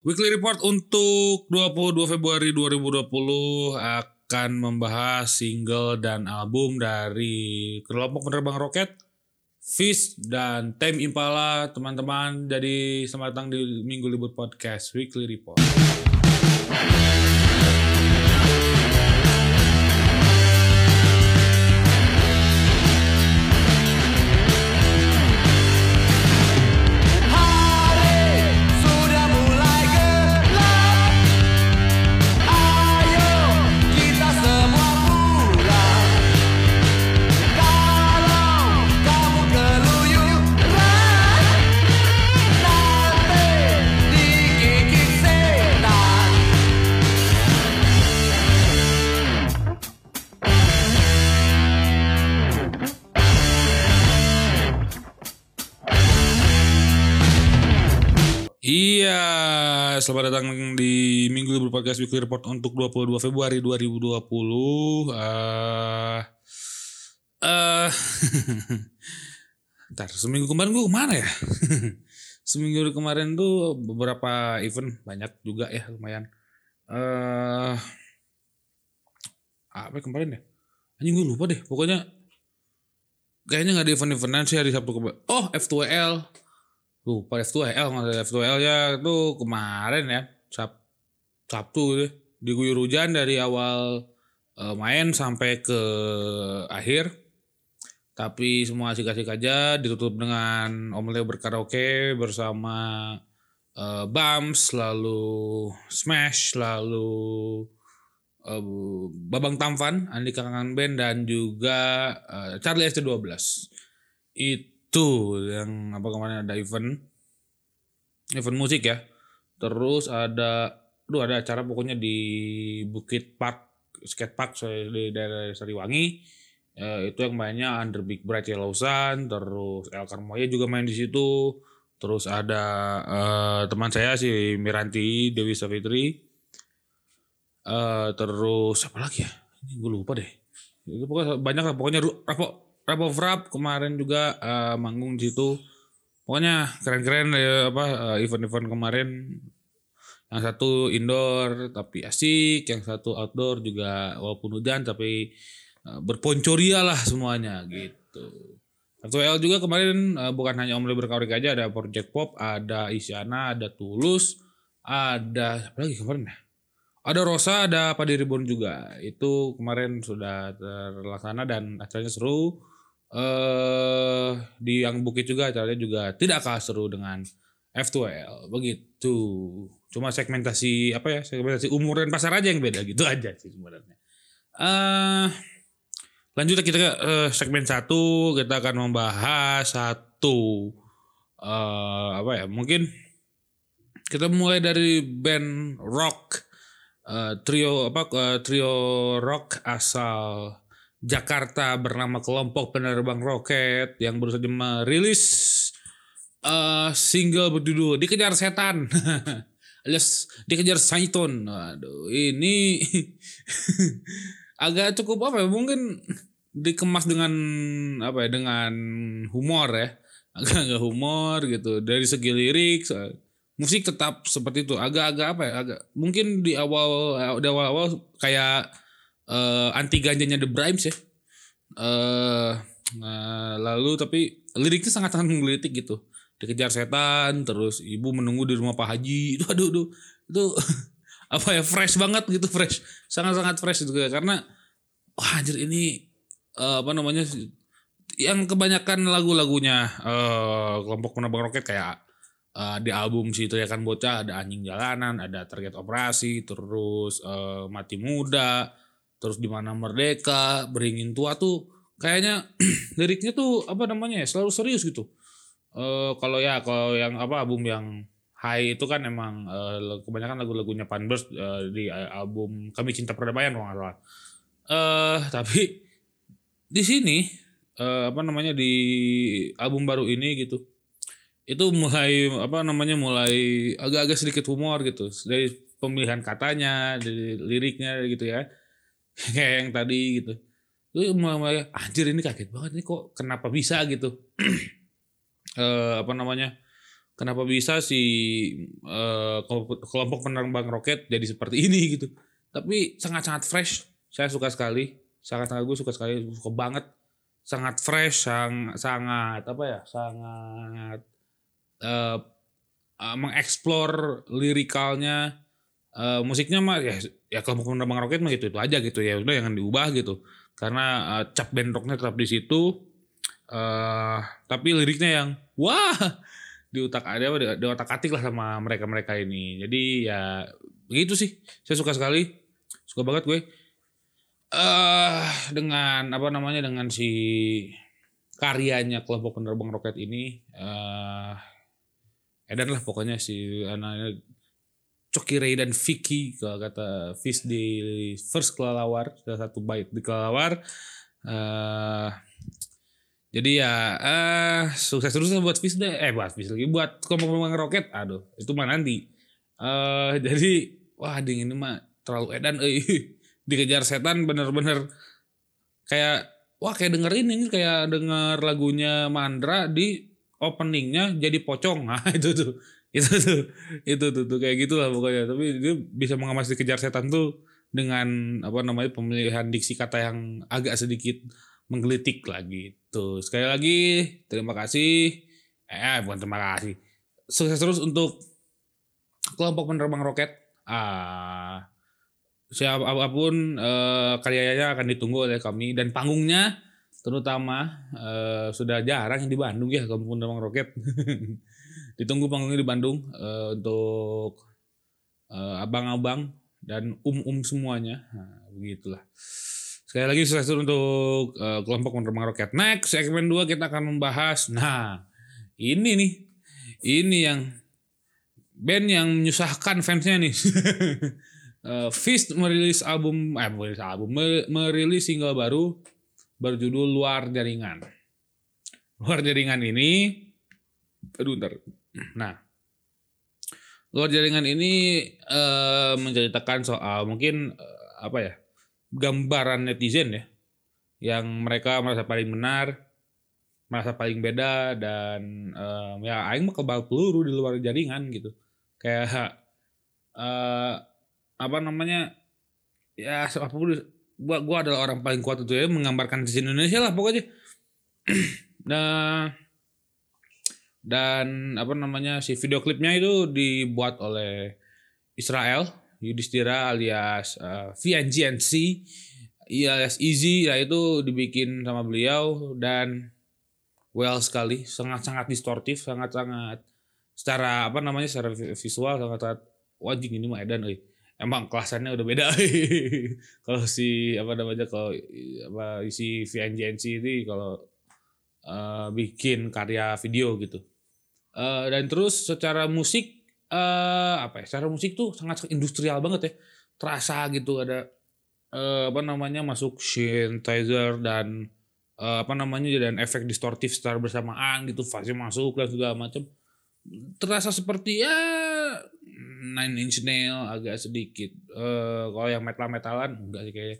Weekly Report untuk 22 Februari 2020 akan membahas single dan album dari kelompok penerbang roket, Fish dan Tame Impala, teman-teman. Jadi selamat datang di Minggu Libur Podcast Weekly Report. Iya, selamat datang di Minggu Libur Podcast Weekly Report untuk 22 Februari 2020. Eh eh Ntar, seminggu kemarin gue ke mana ya? seminggu kemarin tuh beberapa event banyak juga ya lumayan. Eh apa ya kemarin ya? Anjing gue lupa deh. Pokoknya kayaknya nggak ada event-eventan sih hari Sabtu kemarin. Oh, F2L. Lupa F2L nggak ada F2L ya. Itu kemarin ya Sab Sabtu deh diguyur hujan dari awal eh, main sampai ke akhir. Tapi semua asik-asik aja ditutup dengan Om Leo berkaraoke bersama eh, Bams lalu Smash lalu eh, Babang Tampan Andika Kangen Band dan juga eh, Charlie ST12 itu yang apa kemarin ada event. Event musik ya. Terus ada duh ada acara pokoknya di Bukit Park skate park di daerah Sariwangi. Eh, itu yang mainnya Under Big Bright Yellow Sun terus El Carmoya juga main di situ. Terus ada eh, teman saya si Miranti Dewi Savitri. Eh, terus apa lagi ya? Ini gue lupa deh. Itu pokoknya banyak lah pokoknya Rapo Rap of Rap kemarin juga eh, manggung di situ pokoknya keren-keren ya apa eh, event-event kemarin yang satu indoor tapi asik yang satu outdoor juga walaupun hujan tapi eh, berponcoria lah semuanya gitu F2L juga kemarin eh, bukan hanya Om Leber Kaurik aja ada Project Pop ada Isyana ada Tulus ada apa lagi kemarin ya ada Rosa, ada Padi Reborn juga. Itu kemarin sudah terlaksana dan acaranya seru. Eh di yang Bukit juga acaranya juga tidak kalah seru dengan F2L. Begitu. Cuma segmentasi apa ya? Segmentasi umur dan pasar aja yang beda gitu aja sih sebenarnya. Eh lanjut kita ke eh, segmen satu kita akan membahas satu eh apa ya? Mungkin kita mulai dari band rock eh, trio apa eh, trio rock asal Jakarta bernama kelompok penerbang roket yang baru saja merilis eh, single berjudul dikejar setan. Alias dikejar Saiton. Aduh ini agak cukup apa ya mungkin dikemas dengan apa ya dengan humor ya. Agak-agak humor gitu. Dari segi lirik so- musik tetap seperti itu. Agak-agak apa ya agak mungkin di awal di awal-awal kayak eh, anti ganjanya The Brimes ya. Eh nah, lalu tapi liriknya sangat-sangat menggelitik gitu. Dikejar setan terus ibu menunggu di rumah Pak Haji. Itu aduh, aduh. Itu apa ya fresh banget gitu fresh. Sangat-sangat fresh gitu ya. Karena wah anjir ini eh, apa namanya yang kebanyakan lagu-lagunya eh kelompok penerbang roket kayak eh, di album si Teriakan Bocah ada Anjing Jalanan, ada Target Operasi, terus eh, Mati Muda, terus di mana Merdeka, Beringin Tua tuh kayaknya liriknya tuh apa namanya ya selalu serius gitu. Eh kalau ya kalau yang apa album yang High itu kan emang eh, kebanyakan lagu-lagunya Panburst eh, di album Kami Cinta Perdamaian kalau nggak salah. Tapi di sini eh, apa namanya di album baru ini gitu itu mulai apa namanya mulai agak-agak sedikit humor gitu dari pemilihan katanya dari liriknya gitu ya kayak yang tadi gitu itu mulai, anjir ini kaget banget nih kok kenapa bisa gitu eh apa namanya kenapa bisa si eh, kelompok penerbang roket jadi seperti ini gitu. Tapi sangat-sangat fresh. Saya suka sekali. Sangat-sangat gue suka sekali, suka banget. Sangat fresh, sang, sangat apa ya? Sangat eh eh, mengeksplor lirikalnya eh, musiknya mah ya ya kelompok penerbang roket mah gitu itu aja gitu ya. Udah jangan diubah gitu. Karena eh, cap band rocknya tetap di situ. Eh tapi liriknya yang wah di otak ada di, di otak atik lah sama mereka mereka ini. Jadi ya begitu sih. Saya suka sekali. Suka banget gue. Eh dengan apa namanya dengan si karyanya kelompok penerbang roket ini eh Edan lah pokoknya si anaknya Coki Ray dan Vicky kalau kata Fis di first kelelawar salah satu bait di kelelawar. Eh jadi ya eh sukses terus buat Fis deh. Eh buat Fis lagi buat penerbang roket. Aduh itu mah nanti. Eh jadi wah ding ini mah terlalu edan eh dikejar setan bener-bener. Kayak wah kayak dengerin ini kayak denger lagunya Mandra di openingnya jadi pocong. Nah itu tuh itu tuh itu tuh, tuh kayak gitulah pokoknya. Tapi dia bisa mengamati kejar setan tuh dengan apa namanya pemilihan diksi kata yang agak sedikit menggelitik lah gitu. Sekali lagi terima kasih. Eh bukan terima kasih. Sukses terus untuk kelompok penerbang roket. Ah siapa apa pun eh, karyanya akan ditunggu oleh kami. Dan panggungnya terutama eh, sudah jarang di Bandung ya kelompok penerbang roket ditunggu panggungnya di Bandung eh, untuk eh, abang-abang dan um-um semuanya. Nah, begitulah. Sekali lagi sukses untuk eh, kelompok penerbang roket next segmen 2 kita akan membahas. Nah ini nih. Ini yang band yang menyusahkan fansnya nih. Eh, Fist merilis album eh merilis album me- merilis single baru berjudul Luar Jaringan. Luar Jaringan ini aduh ntar. Nah, Luar Jaringan ini eh, menceritakan soal mungkin eh, apa ya? gambaran netizen ya yang mereka merasa paling benar, merasa paling beda dan eh, ya aing mah kebal peluru di luar jaringan gitu. Kayak eh apa namanya ya apa pun gua gua adalah orang paling kuat itu ya menggambarkan di Indonesia lah pokoknya nah dan apa namanya si video klipnya itu dibuat oleh Israel Yudhistira alias uh, VNGNC alias Easy ya itu dibikin sama beliau dan well sekali sangat-sangat distortif sangat-sangat secara apa namanya secara vi- visual sangat-sangat wajib ini mah edan emang kelasannya udah beda kalau si apa namanya kalau apa si VNGNC ini kalau eh, bikin karya video gitu. Eh, dan terus secara musik eh apa ya secara musik tuh sangat industrial banget ya. Terasa gitu ada eh, apa namanya masuk synthesizer dan eh, apa namanya dan efek distortif secara bersamaan gitu fase masuk dan segala macam terasa seperti ya Nine Inch Nail agak sedikit. Eh kalau yang metal metalan enggak sih kayaknya.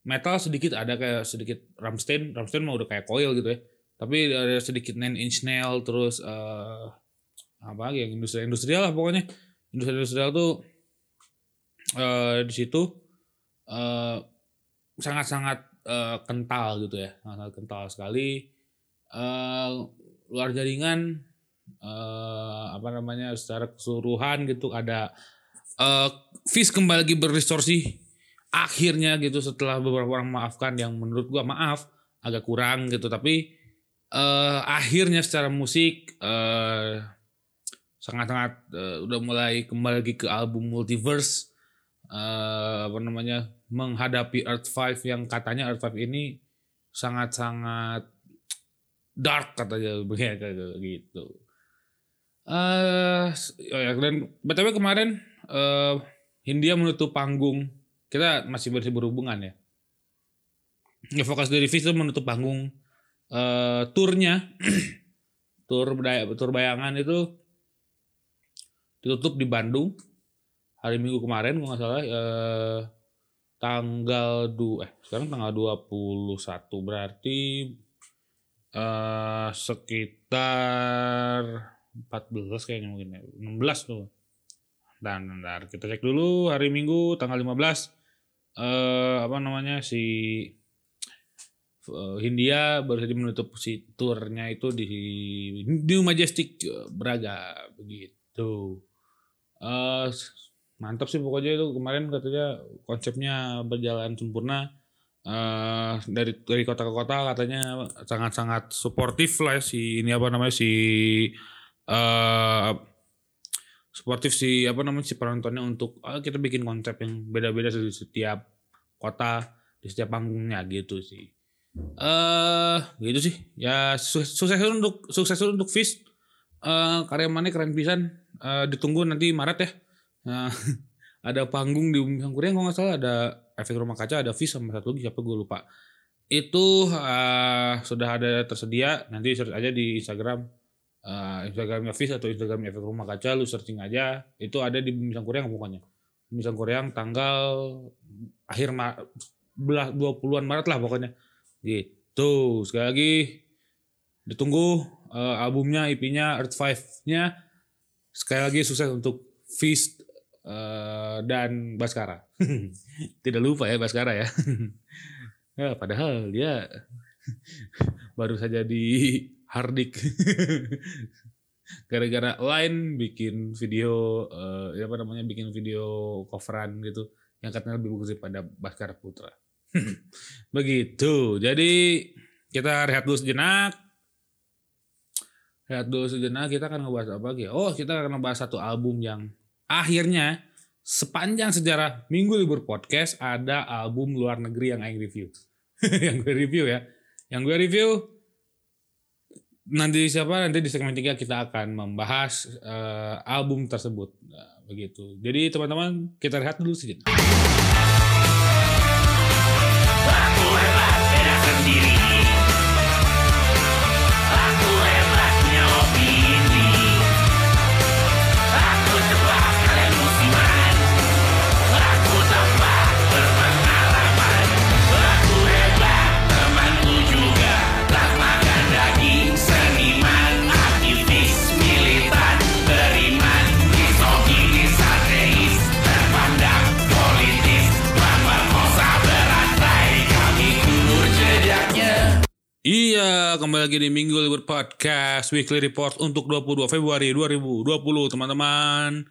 Metal sedikit ada kayak sedikit Ramstein Ramstein mah udah kayak coil gitu ya tapi ada sedikit Nine Inch Nail terus eh apa lagi yang industri industrial lah pokoknya. Industri industrial tuh eh di situ eh sangat sangat eh, kental gitu ya. Sangat kental sekali. Eh luar jaringan eh apa namanya secara keseluruhan gitu ada eh Fish kembali lagi berdistorsi akhirnya gitu setelah beberapa orang maafkan yang menurut gua maaf agak kurang gitu. Tapi eh akhirnya secara musik eh sangat-sangat eh, udah mulai kembali lagi ke album Multiverse eh apa namanya menghadapi Earth 5 yang katanya Earth 5 ini sangat-sangat dark katanya begitu gitu. Eh oh ya dan btw kemarin eh Hindia menutup panggung kita masih berhubungan ya. Ya fokus dari itu menutup panggung eh turnya tur tur bayangan itu ditutup di Bandung hari Minggu kemarin kalau nggak salah eh, tanggal du eh sekarang tanggal 21 berarti eh sekitar 14 kayaknya mungkin ya. 16 tuh. Dan bentar, kita cek dulu hari Minggu tanggal 15 eh apa namanya si Hindia baru saja menutup si turnya itu di New Majestic eh, Braga begitu. Eh mantap sih pokoknya itu. Kemarin katanya konsepnya berjalan sempurna. Eh dari dari kota ke kota katanya sangat-sangat suportif lah ya si ini apa namanya si eh suportif si apa namanya si penontonnya untuk ah, kita bikin konsep yang beda-beda di setiap kota di setiap panggungnya gitu sih eh gitu sih. Ya su- sukses untuk sukses untuk Fish eh karya mana keren pisan. Eh, ditunggu nanti Maret ya. Nah, ada panggung di Bumi Sangkuriang kalau nggak salah. Ada efek rumah kaca ada Fish sama satu lagi siapa gue lupa. Itu eh, sudah ada tersedia. Nanti search aja di Instagram. Eh, Instagramnya Fish atau Instagramnya efek rumah kaca lu searching aja. Itu ada di Bumi Sangkuriang pokoknya. Bumi Sangkuriang tanggal akhir Ma belah 20-an Maret lah pokoknya gitu sekali lagi ditunggu eh, albumnya IP-nya Earth 5-nya sekali lagi sukses untuk Feast eh, dan Baskara. Tidak lupa ya Baskara ya. ya padahal dia baru saja di Hardik. Gara-gara lain bikin video ya apa namanya bikin video coveran gitu yang katanya lebih bagus daripada Baskara Putra. Begitu. Jadi kita rehat dulu sejenak. Rehat dulu sejenak kita akan ngebahas apa lagi? Oh, kita akan ngebahas satu album yang akhirnya sepanjang sejarah Minggu Libur Podcast ada album luar negeri yang aing review. yang gue review ya. Yang gue review nanti siapa nanti di segmen 3 kita akan membahas eh, album tersebut. Nah, begitu. Jadi teman-teman kita rehat dulu sejenak. Lagi di Minggu Libur Podcast Weekly Report untuk 22 Februari 2020, teman-teman.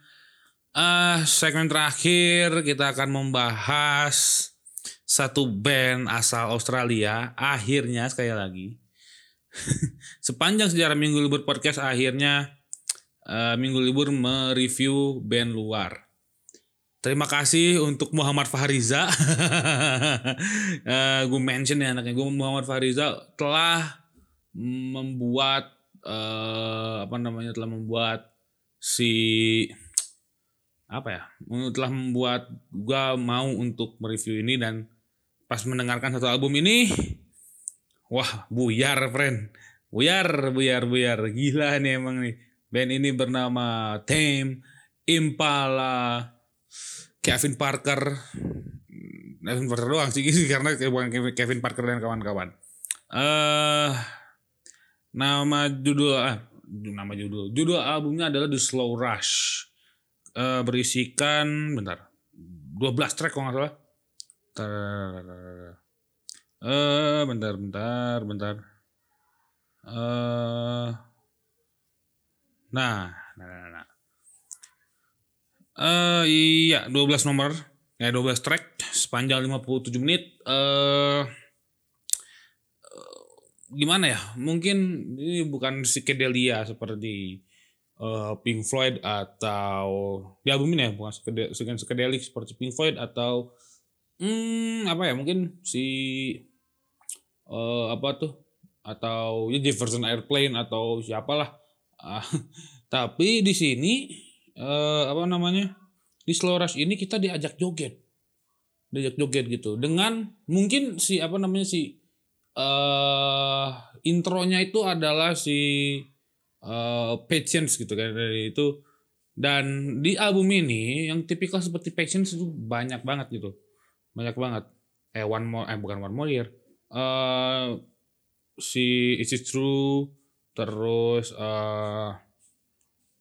Ah, segmen terakhir kita akan membahas satu band asal Australia. Akhirnya sekali lagi, sepanjang sejarah Minggu Libur Podcast, akhirnya eh, Minggu Libur mereview band luar. Terima kasih untuk Muhammad Fahriza. Eh gue mention ya anaknya gue Muhammad Fahriza telah membuat eh apa namanya telah membuat si apa ya telah membuat gue mau untuk mereview ini dan pas mendengarkan satu album ini wah buyar friend. Buyar buyar buyar. Gila nih emang nih. Band ini bernama Tame Impala. Kevin Parker. Kevin Parker doang sih karena bukan Kevin- Kevin Parker dan kawan-kawan. Eh nama judul ah nama judul. Judul albumnya adalah The Slow Rush. Eh berisikan bentar 12 track kalau nggak salah. Tar- eh bentar bentar bentar. Eh nah nah nah, nah. Eh iya 12 nomor ya 12 track sepanjang 57 menit. Eh gimana ya? Mungkin ini bukan psychedelia seperti eh, Pink Floyd atau di album ini ya bukan psychedel- bukan psychedelic seperti Pink Floyd atau hmm apa ya? Mungkin si eh, apa tuh? Atau ya Jefferson Airplane atau siapalah. Ah, tapi di sini eh, apa namanya? Di slow rush ini kita diajak joget. Diajak joget gitu. Dengan mungkin si apa namanya si eh intronya itu adalah si eh patience gitu kan dari itu. Dan di album ini yang tipikal seperti patience itu banyak banget gitu. Banyak banget. Eh one more eh bukan one more year. Eh si is it true terus eh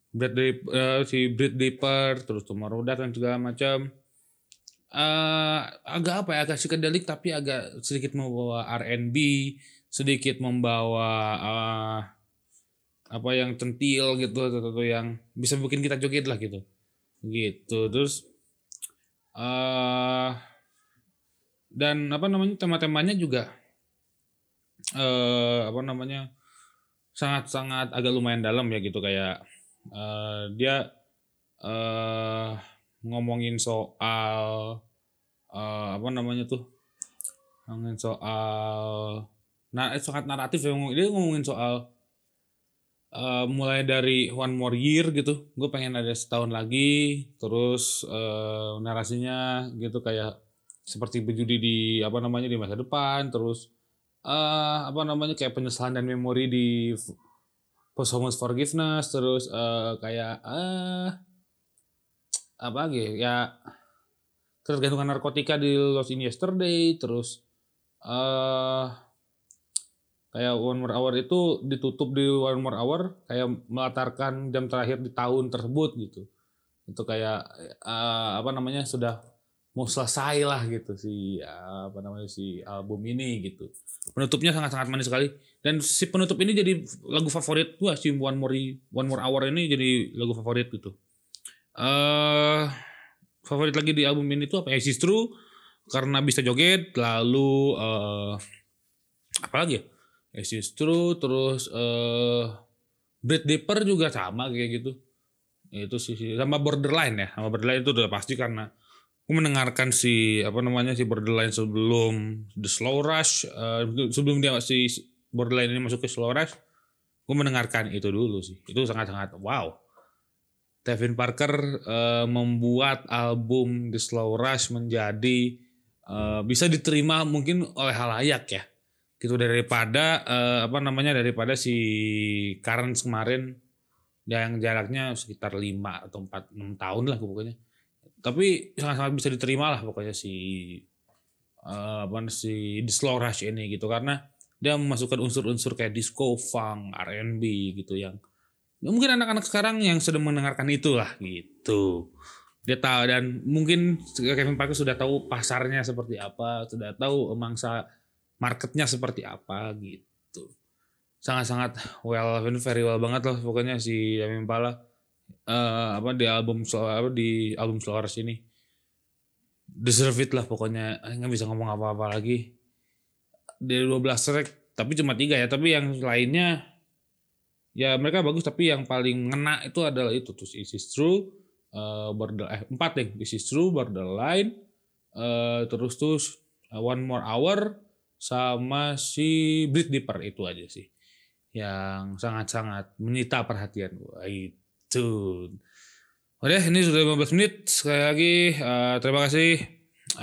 Brad Dip- eh, si Brad Dipper terus Tomorrow Death dan segala macam eh agak apa ya agak psychedelic tapi agak sedikit membawa R&B sedikit membawa eh, apa yang centil gitu atau yang bisa bikin kita joget lah gitu. Gitu terus eh dan apa namanya tema-temanya juga eh apa namanya sangat-sangat agak lumayan dalam ya gitu kayak eh dia eh ngomongin soal eh apa namanya tuh? Ngomongin soal nah eh, sangat naratif ya dia ngomongin soal eh, mulai dari One More Year gitu. Gue pengen ada setahun lagi terus eh, narasinya gitu kayak seperti berjudi di apa namanya di masa depan terus eh apa namanya kayak penyesalan dan memori di posthumous forgiveness terus eh kayak eh apa lagi ya ketergantungan narkotika di Lost in Yesterday terus eh kayak One More Hour itu ditutup di One More Hour kayak melatarkan jam terakhir di tahun tersebut gitu. Itu kayak eh, apa namanya sudah mau selesai lah gitu si eh, apa namanya si album ini gitu. Penutupnya sangat-sangat manis sekali. Dan si penutup ini jadi lagu favorit gua si One More One More Hour ini jadi lagu favorit gitu eh favorit lagi di album ini tuh apa As Is True karena bisa joget lalu eh apa lagi ya? Is True terus eh Brad Dipper juga sama kayak gitu. Itu sih sama Borderline ya. Sama Borderline itu udah pasti karena aku mendengarkan si apa namanya si Borderline sebelum The Slow Rush eh, sebelum dia si Borderline ini masuk ke Slow Rush gue mendengarkan itu dulu sih. Itu sangat-sangat wow Tevin Parker eh, membuat album The Slow Rush menjadi eh, bisa diterima mungkin oleh halayak ya. Gitu daripada eh, apa namanya daripada si Karen kemarin yang jaraknya sekitar 5 atau 4 6 tahun lah pokoknya. Tapi sangat-sangat bisa diterima lah pokoknya si eh, apa si The Slow Rush ini gitu. Karena dia memasukkan unsur-unsur kayak disco, funk, R&B gitu yang ya mungkin anak-anak sekarang yang sedang mendengarkan itulah gitu. Dia tahu dan mungkin Kevin Parker sudah tahu pasarnya seperti apa sudah tahu mangsa marketnya seperti apa gitu. Sangat-sangat well very well banget loh pokoknya si Yami Impala eh, apa di album apa di album Slow Rush ini. Deserve it lah pokoknya nggak bisa ngomong apa-apa lagi. Dari 12 track tapi cuma tiga ya tapi yang lainnya ya mereka bagus tapi yang paling ngena itu adalah itu tuh This is True eh border eh empat deh This is True Borderline eh terus terus eh, One More Hour sama si Brit Dipper itu aja sih yang sangat-sangat menyita perhatian gua itu Oke, ini sudah 15 menit. Sekali lagi eh, terima kasih.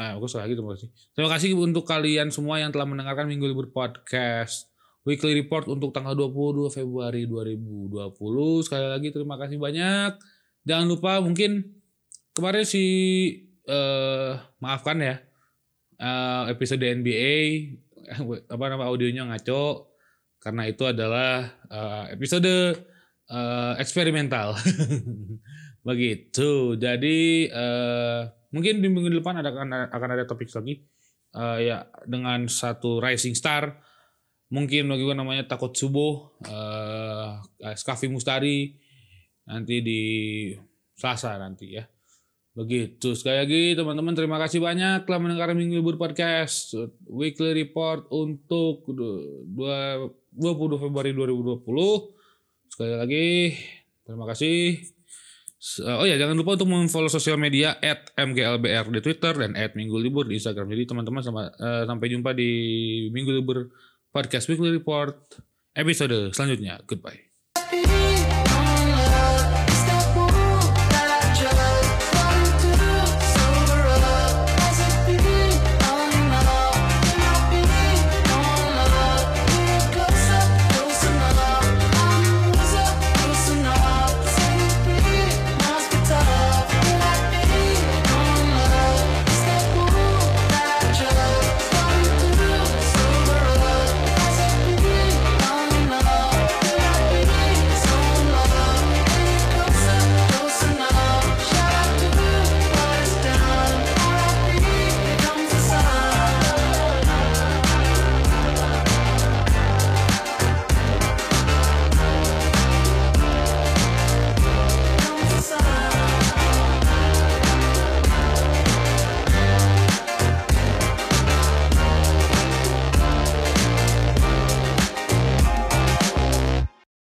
Eh, aku sekali lagi terima kasih. Terima kasih untuk kalian semua yang telah mendengarkan Minggu Libur Podcast. Weekly Report untuk tanggal 22 Februari 2020. Sekali lagi terima kasih banyak. Jangan lupa mungkin kemarin si eh maafkan ya. eh, episode NBA apa nama audionya ngaco karena itu adalah eh, episode eh, eksperimental. Begitu. Jadi eh, mungkin di minggu depan ada akan, ada topik lagi Eh, ya dengan satu rising star. Mungkin gue namanya Takut Subuh, eh Skafi Mustari nanti di Selasa nanti ya. Begitu. Sekali lagi teman-teman terima kasih banyak telah mendengarkan Minggu Libur Podcast Weekly Report untuk du- dua- 20 Februari 2020. Sekali lagi terima kasih. S- Oh ya jangan lupa untuk follow sosial media at MGLBR di Twitter dan at Minggu Libur di Instagram. Jadi teman-teman eh, sampai jumpa di Minggu Libur Podcast Weekly Report episode selanjutnya. Goodbye.